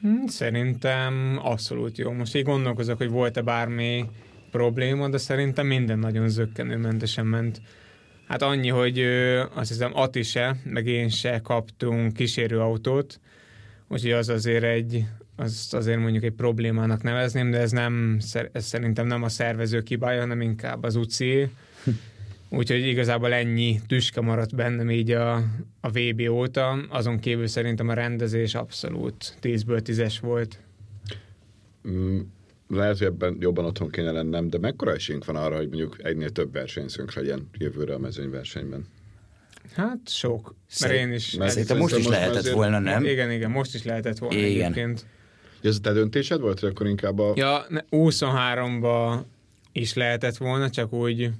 Hmm, szerintem abszolút jó. Most így gondolkozok, hogy volt-e bármi probléma, de szerintem minden nagyon zöggenőmentesen ment. Hát annyi, hogy azt hiszem Ati se, meg én se kaptunk kísérőautót, úgyhogy az azért egy, azt azért mondjuk egy problémának nevezném, de ez nem, ez szerintem nem a szervező kibája, hanem inkább az UCI. Úgyhogy igazából ennyi tüske maradt bennem így a, a VB óta, azon kívül szerintem a rendezés abszolút 10-ből 10-es volt. Mm, lehet, hogy ebben jobban otthon kéne lennem, de mekkora esélyünk van arra, hogy mondjuk egynél több versenyszünk legyen jövőre a mezőnyversenyben? Hát sok. Mert én is... Mert szerintem most is lehetett azért... volna, nem? Igen, igen, most is lehetett volna igen. egyébként. Ez a te döntésed volt, hogy akkor inkább a... Ja, 23-ba is lehetett volna, csak úgy,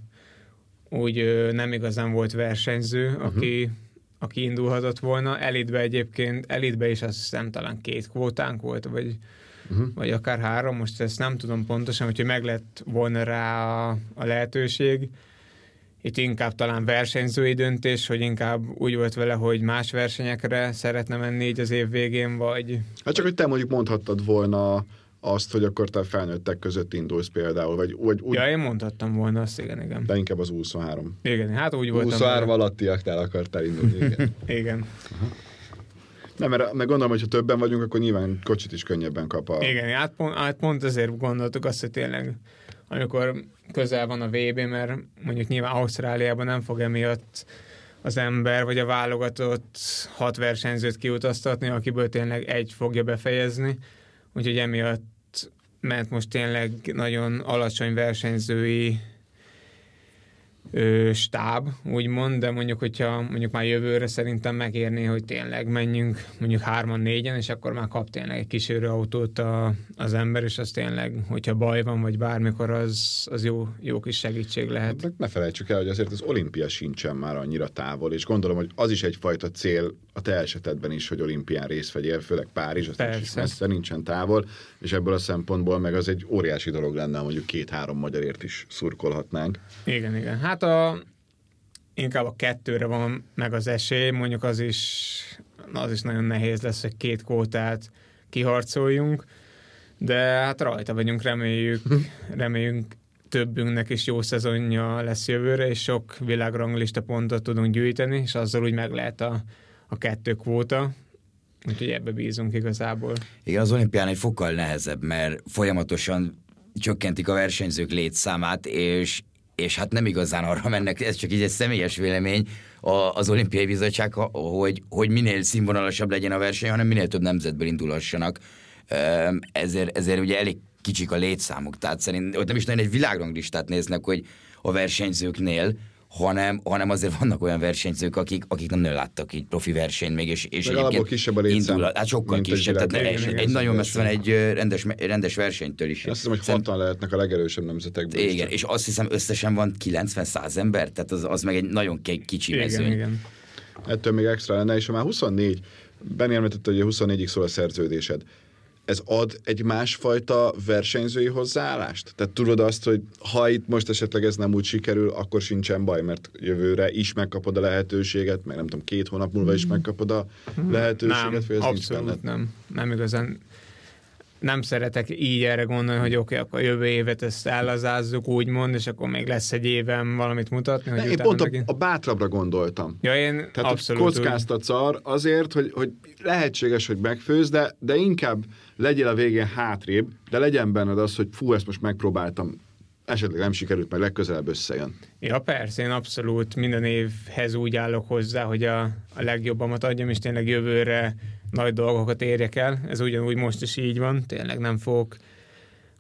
úgy nem igazán volt versenyző, uh-huh. aki, aki indulhatott volna. Elitbe egyébként, elitbe is azt hiszem talán két kvótánk volt, vagy, uh-huh. vagy akár három, most ezt nem tudom pontosan, hogy meg lett volna rá a, a lehetőség itt inkább talán versenyzői döntés, hogy inkább úgy volt vele, hogy más versenyekre szeretne menni így az év végén, vagy... Hát csak, hogy te mondjuk mondhattad volna azt, hogy akkor te felnőttek között indulsz például, vagy, vagy úgy... Ja, én mondhattam volna azt, igen, igen. De inkább az 23. Igen, hát úgy voltam. 23 alattiaktál akartál indulni, igen. igen. Aha. Nem, mert meg gondolom, hogy ha többen vagyunk, akkor nyilván kocsit is könnyebben kap a... Igen, hát pont, hát pont ezért gondoltuk azt, hogy tényleg amikor közel van a VB, mert mondjuk nyilván Ausztráliában nem fog emiatt az ember vagy a válogatott hat versenyzőt kiutaztatni, akiből tényleg egy fogja befejezni. Úgyhogy emiatt ment most tényleg nagyon alacsony versenyzői ö, stáb, úgymond, de mondjuk, hogyha mondjuk már jövőre szerintem megérné, hogy tényleg menjünk mondjuk hárman, négyen, és akkor már kap tényleg egy kísérő autót a, az ember, és az tényleg, hogyha baj van, vagy bármikor, az, az jó, jó kis segítség lehet. Hát, ne felejtsük el, hogy azért az olimpia sincsen már annyira távol, és gondolom, hogy az is egyfajta cél a te esetedben is, hogy olimpián részt vegyél, főleg Párizs, az is messze nincsen távol, és ebből a szempontból meg az egy óriási dolog lenne, mondjuk két-három magyarért is szurkolhatnánk. Igen, igen. Hát a, inkább a kettőre van meg az esély, mondjuk az is, az is nagyon nehéz lesz, hogy két kótát kiharcoljunk, de hát rajta vagyunk, reméljük, reméljük többünknek is jó szezonja lesz jövőre, és sok világranglista pontot tudunk gyűjteni, és azzal úgy meg lehet a, a kettő kvóta, úgyhogy ebbe bízunk igazából. Igen, az olimpián egy fokkal nehezebb, mert folyamatosan csökkentik a versenyzők létszámát, és és hát nem igazán arra mennek, ez csak így egy személyes vélemény az olimpiai bizottság, hogy, hogy minél színvonalasabb legyen a verseny, hanem minél több nemzetből indulhassanak. Ezért, ezért ugye elég kicsik a létszámok, tehát szerint ott nem is nagyon egy világranglistát néznek, hogy a versenyzőknél, hanem, hanem azért vannak olyan versenyzők, akik, akik nem nagyon láttak így profi versenyt még, és, és egyébként kisebb a létszám, indul, hát sokkal kisebb, tehát egy, egy, egy nagyon messze van egy rendes, rendes versenytől is. Azt hiszem, hogy Szem, hatan lehetnek a legerősebb nemzetekből. Igen, és azt hiszem összesen van 90-100 ember, tehát az, az meg egy nagyon kicsi igen, mezőny. Igen. Ettől még extra lenne, és ha már 24, Benni említette, hogy a 24-ig szól a szerződésed ez ad egy másfajta versenyzői hozzáállást? Tehát tudod azt, hogy ha itt most esetleg ez nem úgy sikerül, akkor sincsen baj, mert jövőre is megkapod a lehetőséget, meg nem tudom, két hónap múlva is megkapod a lehetőséget, nem, hogy ez abszolút nincs nem. Nem igazán. nem szeretek így erre gondolni, hogy oké, okay, akkor jövő évet ezt ellazázzuk, úgymond, és akkor még lesz egy évem valamit mutatni. Hogy ne, én pont megint... a, a bátrabbra gondoltam. Ja, én Tehát abszolút kockáztatsz ar azért, hogy, hogy lehetséges, hogy megfőz, de, de inkább legyél a végén hátrébb, de legyen benned az, hogy fú, ezt most megpróbáltam, esetleg nem sikerült, meg legközelebb összejön. Ja, persze, én abszolút minden évhez úgy állok hozzá, hogy a, a legjobbamat adjam, és tényleg jövőre nagy dolgokat érjek el. Ez ugyanúgy most is így van, tényleg nem fogok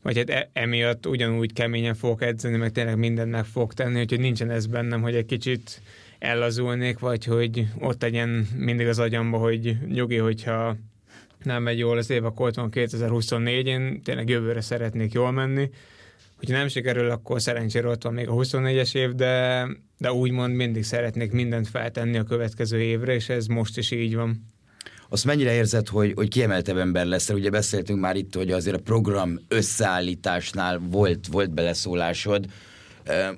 vagy hát e- emiatt ugyanúgy keményen fogok edzeni, meg tényleg mindent meg fogok tenni, úgyhogy nincsen ez bennem, hogy egy kicsit ellazulnék, vagy hogy ott legyen mindig az agyamba, hogy nyugi, hogyha nem megy jól az év, akkor ott van 2024, én tényleg jövőre szeretnék jól menni. Hogyha nem sikerül, akkor szerencsére ott van még a 24-es év, de, de úgymond mindig szeretnék mindent feltenni a következő évre, és ez most is így van azt mennyire érzed, hogy, hogy kiemeltebb ember lesz? Ugye beszéltünk már itt, hogy azért a program összeállításnál volt, volt beleszólásod.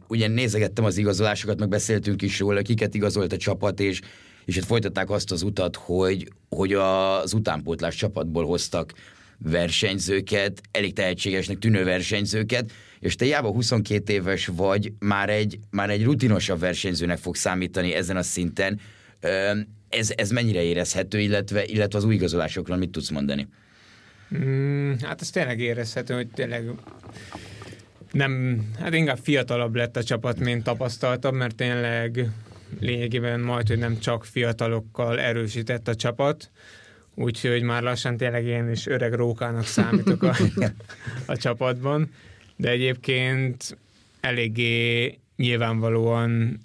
Ugye nézegettem az igazolásokat, meg beszéltünk is róla, kiket igazolt a csapat, és, és hát folytatták azt az utat, hogy, hogy az utánpótlás csapatból hoztak versenyzőket, elég tehetségesnek tűnő versenyzőket, és te hiába 22 éves vagy, már egy, már egy rutinosabb versenyzőnek fog számítani ezen a szinten ez, ez mennyire érezhető, illetve, illetve az új igazolásokról mit tudsz mondani? Mm, hát ez tényleg érezhető, hogy tényleg nem, hát inkább fiatalabb lett a csapat, mint tapasztaltabb, mert tényleg lényegében majd, hogy nem csak fiatalokkal erősített a csapat, úgyhogy már lassan tényleg én is öreg rókának számítok a, a csapatban, de egyébként eléggé nyilvánvalóan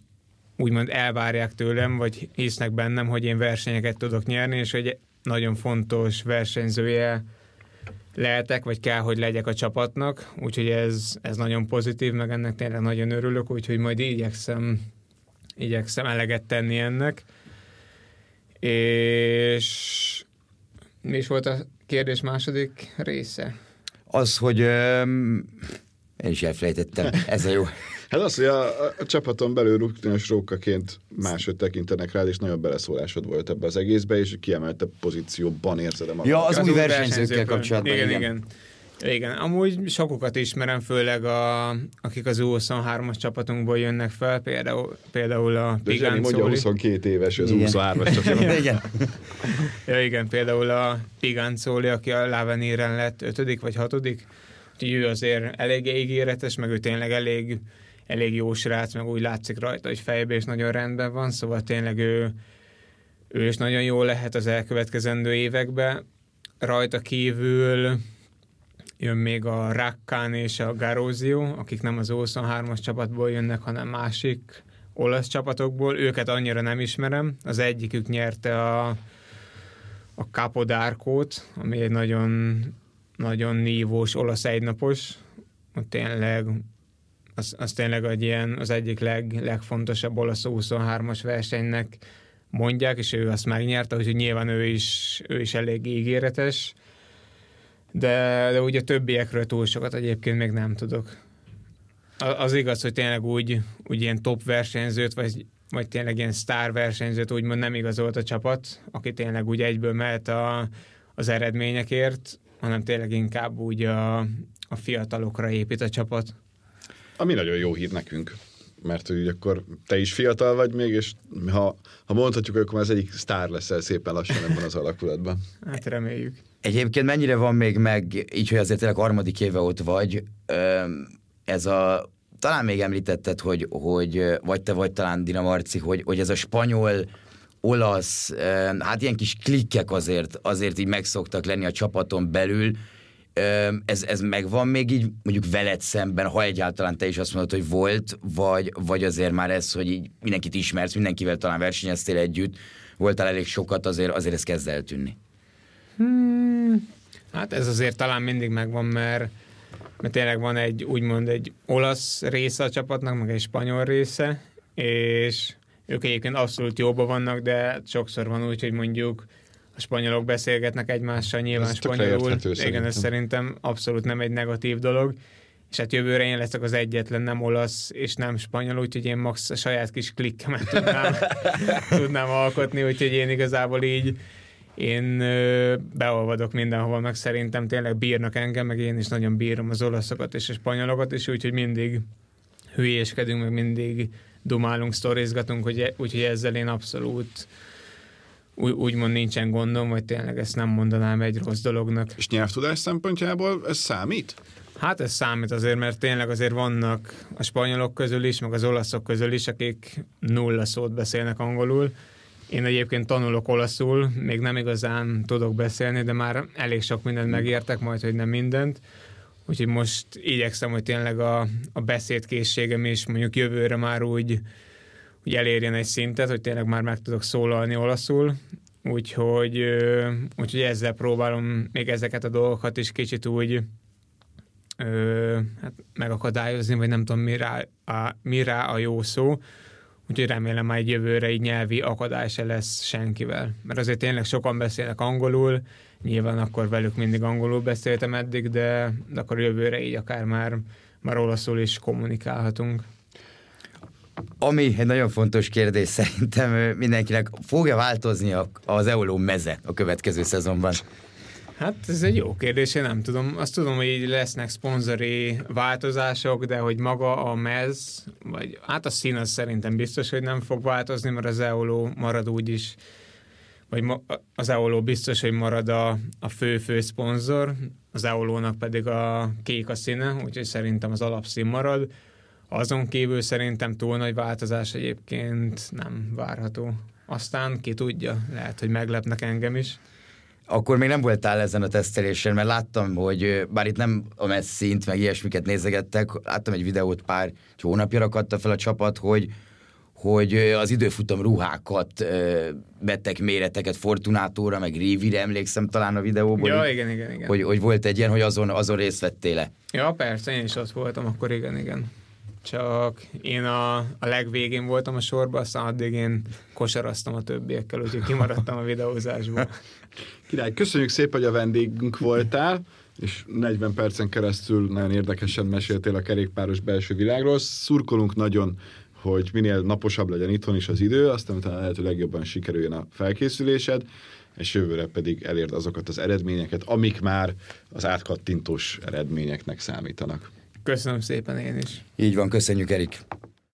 úgymond elvárják tőlem, vagy hisznek bennem, hogy én versenyeket tudok nyerni, és hogy nagyon fontos versenyzője lehetek, vagy kell, hogy legyek a csapatnak, úgyhogy ez, ez nagyon pozitív, meg ennek tényleg nagyon örülök, úgyhogy majd igyekszem, igyekszem eleget tenni ennek. És mi is volt a kérdés második része? Az, hogy um, én is elfelejtettem, ez a jó. Hát az, hogy a, a csapaton belül rutinos rókaként máshogy tekintenek rád, és nagyon beleszólásod volt ebbe az egészbe, és kiemelte pozícióban érzed a magad. Ja, az, az új versenyzőkkel kapcsolatban. Igen, igen. igen. Igen, amúgy sokukat ismerem, főleg a, akik az U23-as csapatunkból jönnek fel, például, például a De Zseni mondja 22 éves, az U23-as csapatunk. igen. ja, igen, például a Pigancoli, aki a Lavenéren lett ötödik vagy hatodik, úgyhogy ő azért elég ígéretes, meg ő tényleg elég elég jó srác, meg úgy látszik rajta, hogy fejbe is nagyon rendben van, szóval tényleg ő, ő is nagyon jó lehet az elkövetkezendő években. Rajta kívül jön még a Rakkán és a Garozio, akik nem az 23-as csapatból jönnek, hanem másik olasz csapatokból. Őket annyira nem ismerem. Az egyikük nyerte a, a Capodárkót, ami egy nagyon, nagyon nívós olasz egynapos. Ott tényleg az, az tényleg egy ilyen, az egyik leg, legfontosabb olasz 23-as versenynek mondják, és ő azt megnyerte, úgyhogy nyilván ő is, ő is elég ígéretes, de, de ugye többiekről túl sokat egyébként még nem tudok. Az igaz, hogy tényleg úgy, úgy ilyen top versenyzőt, vagy, vagy tényleg ilyen sztár versenyzőt úgymond nem igazolt a csapat, aki tényleg úgy egyből mehet a, az eredményekért, hanem tényleg inkább úgy a, a fiatalokra épít a csapat. Ami nagyon jó hír nekünk, mert hogy akkor te is fiatal vagy még, és ha, ha mondhatjuk, akkor az egyik sztár leszel szépen lassan ebben az alakulatban. Hát reméljük. Egyébként mennyire van még meg, így, hogy azért tényleg harmadik éve ott vagy, ez a talán még említetted, hogy, hogy vagy te vagy talán Dina Marci, hogy, hogy ez a spanyol, olasz, hát ilyen kis klikkek azért, azért így megszoktak lenni a csapaton belül, ez, ez megvan még így mondjuk veled szemben, ha egyáltalán te is azt mondod, hogy volt, vagy, vagy azért már ez, hogy így mindenkit ismersz, mindenkivel talán versenyeztél együtt, voltál elég sokat, azért, azért ez kezd eltűnni. Hmm, hát ez azért talán mindig megvan, mert, mert tényleg van egy úgymond egy olasz része a csapatnak, meg egy spanyol része, és ők egyébként abszolút jóban vannak, de sokszor van úgy, hogy mondjuk a spanyolok beszélgetnek egymással nyilván ez spanyolul. Igen, szerintem. ez szerintem abszolút nem egy negatív dolog. És hát jövőre én leszek az egyetlen nem olasz és nem spanyol, úgyhogy én max a saját kis klikkemet tudnám, tudnám alkotni, úgyhogy én igazából így, én ö, beolvadok mindenhol, meg szerintem tényleg bírnak engem, meg én is nagyon bírom az olaszokat és a spanyolokat is, úgyhogy mindig hülyéskedünk, meg mindig dumálunk, sztorizgatunk, hogy, úgyhogy ezzel én abszolút úgy, úgymond nincsen gondom, vagy tényleg ezt nem mondanám egy rossz dolognak. És nyelvtudás szempontjából ez számít? Hát ez számít azért, mert tényleg azért vannak a spanyolok közül is, meg az olaszok közül is, akik nulla szót beszélnek angolul. Én egyébként tanulok olaszul, még nem igazán tudok beszélni, de már elég sok mindent megértek, majd, hogy nem mindent. Úgyhogy most igyekszem, hogy tényleg a, a beszédkészségem is mondjuk jövőre már úgy, úgy elérjen egy szintet, hogy tényleg már meg tudok szólalni olaszul, úgyhogy, úgyhogy ezzel próbálom még ezeket a dolgokat is kicsit úgy ö, hát megakadályozni, vagy nem tudom, mi rá, a, mi rá a jó szó. Úgyhogy remélem már egy jövőre így nyelvi akadály se lesz senkivel. Mert azért tényleg sokan beszélnek angolul, nyilván akkor velük mindig angolul beszéltem eddig, de, de akkor jövőre így akár már, már olaszul is kommunikálhatunk. Ami egy nagyon fontos kérdés szerintem mindenkinek, fogja változni az Euló meze a következő szezonban? Hát ez egy jó kérdés, én nem tudom. Azt tudom, hogy így lesznek szponzori változások, de hogy maga a mez, vagy hát a szín az szerintem biztos, hogy nem fog változni, mert az EOLO marad úgyis, vagy az EOLO biztos, hogy marad a, a fő-fő szponzor, az EOLO-nak pedig a kék a színe, úgyhogy szerintem az alapszín marad. Azon kívül szerintem túl nagy változás egyébként nem várható. Aztán ki tudja, lehet, hogy meglepnek engem is akkor még nem voltál ezen a tesztelésen, mert láttam, hogy bár itt nem a messzint, meg ilyesmiket nézegettek, láttam egy videót pár hónapja rakatta fel a csapat, hogy hogy az időfutam ruhákat vettek méreteket Fortunátóra, meg Rivire, emlékszem talán a videóból. Ja, igen, igen, igen. Hogy, hogy volt egy ilyen, hogy azon, azon részt vettél le. Ja, persze, én is ott voltam, akkor igen, igen csak én a, a legvégén voltam a sorban, aztán addig én kosaraztam a többiekkel, úgyhogy kimaradtam a videózásból. Király, köszönjük szépen, hogy a vendégünk voltál, és 40 percen keresztül nagyon érdekesen meséltél a kerékpáros belső világról. Szurkolunk nagyon, hogy minél naposabb legyen itthon is az idő, aztán utána lehető legjobban sikerüljön a felkészülésed, és jövőre pedig elérd azokat az eredményeket, amik már az átkattintós eredményeknek számítanak. Köszönöm szépen én is. Így van, köszönjük Erik.